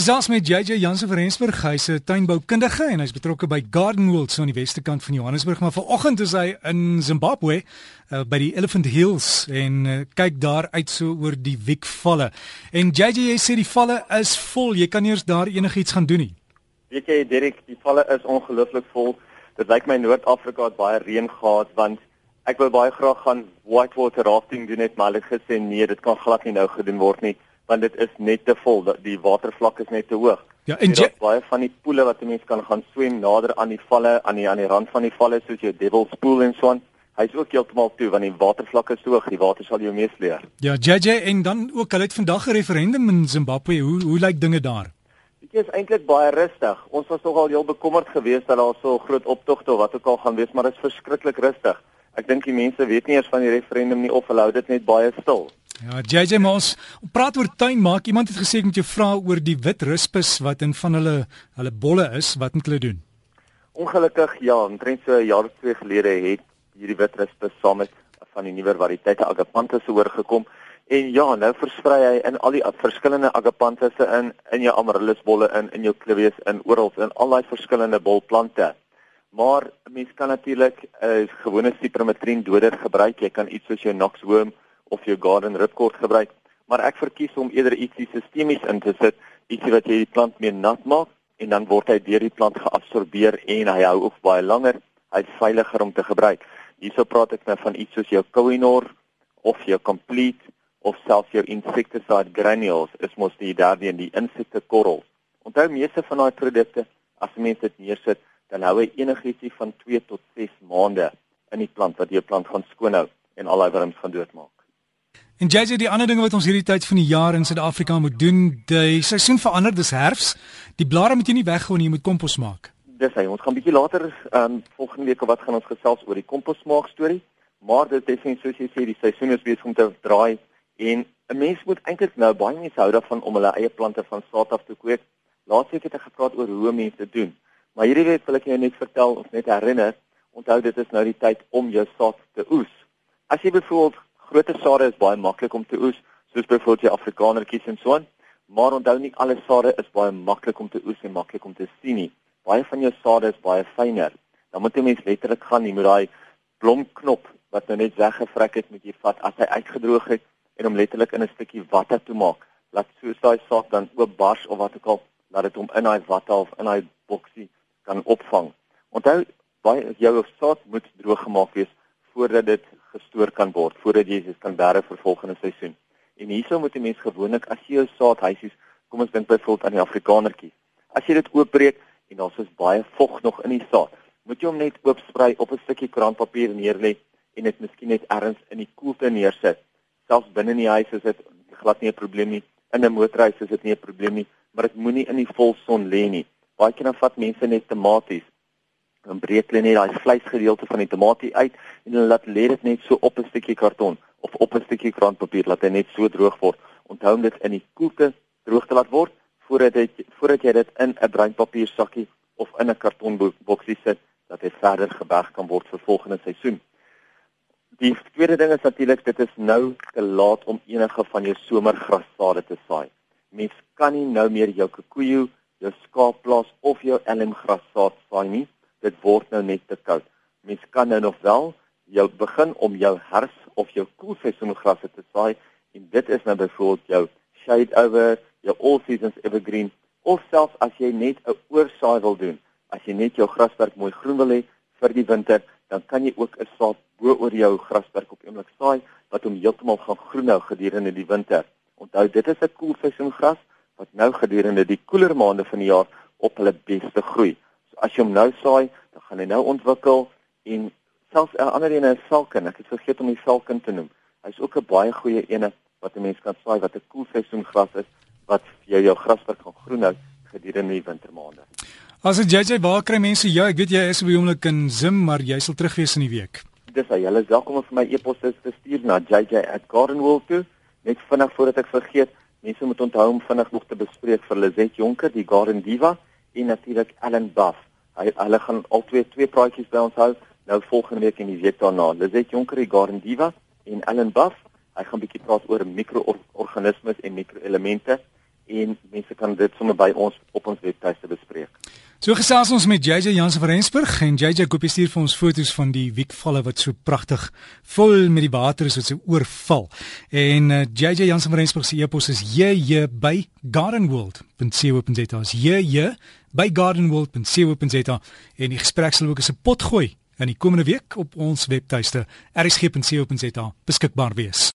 Gesels met JJ Jansen van Rensburg, hy's 'n tuinboukundige en hy's betrokke by Garden World so aan die weste kant van Johannesburg, maar vanoggend is hy in Zimbabwe uh, by die Elephant Hills en uh, kyk daar uit so oor die Wiekvalle. En JJ sê die valle is vol, jy kan eers daar enigiets gaan doen nie. Weet jy Derek, die valle is ongelooflik vol. Dit lyk my Noord-Afrika het baie reën gehad want ek wil baie graag gaan whitewater rafting doen net maar hulle gesê nee, dit kan glad nie nou gedoen word nie want dit is net te vol dat die watervlak is net te hoog. Ja, en jy baie van die poele wat 'n mens kan gaan swem nader aan die valle aan die aan die rand van die valle soos jou Devil's Pool en so aan. Hy's ook heeltemal toe want die watervlak is hoog, die water sal jou meesleer. Ja, JJ en dan ook hulle het vandag 'n referendum in Zimbabwe. Hoe hoe lyk dinge daar? Dit is eintlik baie rustig. Ons was nogal heel bekommerd geweest dat daar so groot optogte of wat ook al gaan wees, maar dit is verskriklik rustig. Ek dink die mense weet nie eers van die referendum nie of hulle hou dit net baie stil. Ja, JJ Moss, praat oor tuin maak. Iemand het gesê ek moet jou vra oor die wit ruspus wat in van hulle hulle bolle is. Wat moet hulle doen? Ongelukkig ja, omtrent so 'n jaar of twee gelede het hierdie wit ruspus saam met van die nuwer variëteite agapanthus oorgekom en ja, nou versprei hy in al die verskillende agapanthusse in in jou amaryllisbolle in in jou clivius in oral in al daai verskillende bolplante. Maar mens kan natuurlik 'n uh, gewone cipermetrin doder gebruik. Jy kan iets soos jou noxworm of jou garden ripcord gebruik, maar ek verkies om eerder ietsie sistemies in te sit, ietsie wat jy die plant meer nat maak en dan word hy deur die plant geabsorbeer en hy hou ook baie langer. Hy's veiliger om te gebruik. Hierso praat ek nou van iets soos jou Kohinoor of jou Complete of selfs jou insecticide granules is mos die derde en die insekte korrels. Onthou meeste van daai produkte as mense dit neersit, dan hou hy enigiets van 2 tot 6 maande in die plant wat jy plant gaan skoonhou en al daai wurms gaan doodmaak. En JJ die ander dinge wat ons hierdie tyd van die jaar in Suid-Afrika moet doen, die seisoen verander, dis herfs. Die blare moet jy nie weggooi nie, jy moet kompos maak. Dis hy. Ons gaan bietjie later um, volgende week wat gaan ons gesels oor die kompos maak storie. Maar dit is net soos jy sê, die seisoen is besig om te draai en 'n mens moet eintlik nou baie mense hou daarvan om hulle eie plante van saad af te kweek. Laasweek het ek gepraat oor hoe mense dit doen. Maar hierdie week wil ek jou net vertel of net herinner, onthou dit is nou die tyd om jou saad te oes. As jy byvoorbeeld Groter sade is baie maklik om te oes, soos byvoorbeeld die Afrikanertjies en so aan. Maar onthou nie alle sade is baie maklik om te oes en maklik om te sien nie. Baie van jou sade is baie fyner. Dan moet jy mens letterlik gaan, jy moet daai blomknop wat nou net weggevrek het met jy vat as hy uitgedroog het en hom letterlik in 'n stukkie watte toe maak. Laat soos daai saad dan oop bars of wat ook al, laat dit hom in daai watte of in daai boksie kan opvang. Onthou baie jou saad moet droog gemaak wees voordat dit gestoor kan word voordat jy dit kan bære vir volgende seisoen. En hierso moet 'n mens gewoonlik as jy jou saadhuisies, kom ons dink byvoorbeeld aan die Afrikanertjie. As jy dit oopbreek en daar's so baie vog nog in die saad, moet jy hom net oopsprei op 'n stukkie krantpapier neerlê en dit miskien net ergens in die koelte neersit. Selfs binne in die huis is dit glad nie 'n probleem nie. In 'n motorhuis is dit nie 'n probleem nie, maar dit moenie in die volson lê nie. Baie keer dan vat mense net tomaties dan breek hulle net daai vleisgedeelte van die tomatie uit en hulle laat lê dit net so op 'n stukkie karton of op 'n stukkie krantpapier laat hy net so droog word. Onthou om dit in die koelte droog te laat word voordat dit voordat jy dit in 'n bruinpapier sakkie of in 'n kartonboksie sit dat dit verder geberg kan word vir volgende seisoen. Die tweede ding is natuurlik dit is nou te laat om enige van jou somergrassade te saai. Mens kan nie nou meer jou kikoejo, jou skaapplaas of jou elmgrassaad saai nie dit word nou net te koud. Mens kan nou nog wel jou begin om jou herfs of jou koelseisoengrasse te saai en dit is nou byvoorbeeld jou shade over, jou all seasons evergreen of selfs as jy net 'n oorsaai wil doen, as jy net jou grasperk mooi groen wil hê vir die winter, dan kan jy ook 'n saad bo oor jou grasperk op oomblik saai wat hom heeltemal gaan groenhou gedurende die winter. Onthou, dit is 'n koelseisoengras wat nou gedurende die koeler maande van die jaar op hulle beste groei as jy hom nou saai, dan gaan hy nou ontwikkel en selfs 'n ander een is velkin. Ek het vergeet om die velkin te noem. Hy's ook 'n baie goeie ene wat 'n mens kan saai wat 'n koelseisoen gras is wat jy jou grasperk gaan groen hou gedurende die wintermaande. As jy JJ waar kry mense jou? Ek weet jy is behoorlik in Zim, maar jy sal terug wees in die week. Dis hy. Hulle is welkom om vir my e-pos te stuur na jj@gardenwold toe. Net vinnig voordat ek vergeet, mense moet onthou om vinnig nog te bespreek vir Lizet Jonker, die Garden Diva en natuurlik Ellen Buff. Hy hulle gaan al twee twee praatjies by ons hou nou volgende week en die week daarna. Lizet Jonker, Garden Diva en Ellen Buff. Hy gaan bietjie praat oor mikroorganismes en mikroelemente en mense kan dit sommer by ons op ons webtuiste bespreek. So gesels ons met JJ Jansen van Rensburg en JJ koop stuur vir ons foto's van die wiekvalle wat so pragtig vol met die water is wat se oorval. En uh, JJ Jansen van Rensburg se e-pos is jj by gardenworld.co.za. Jj by gardenworld.co.za en die gesprek sal ook as 'n pot gooi in die komende week op ons webtuiste erisg.co.za beskikbaar wees.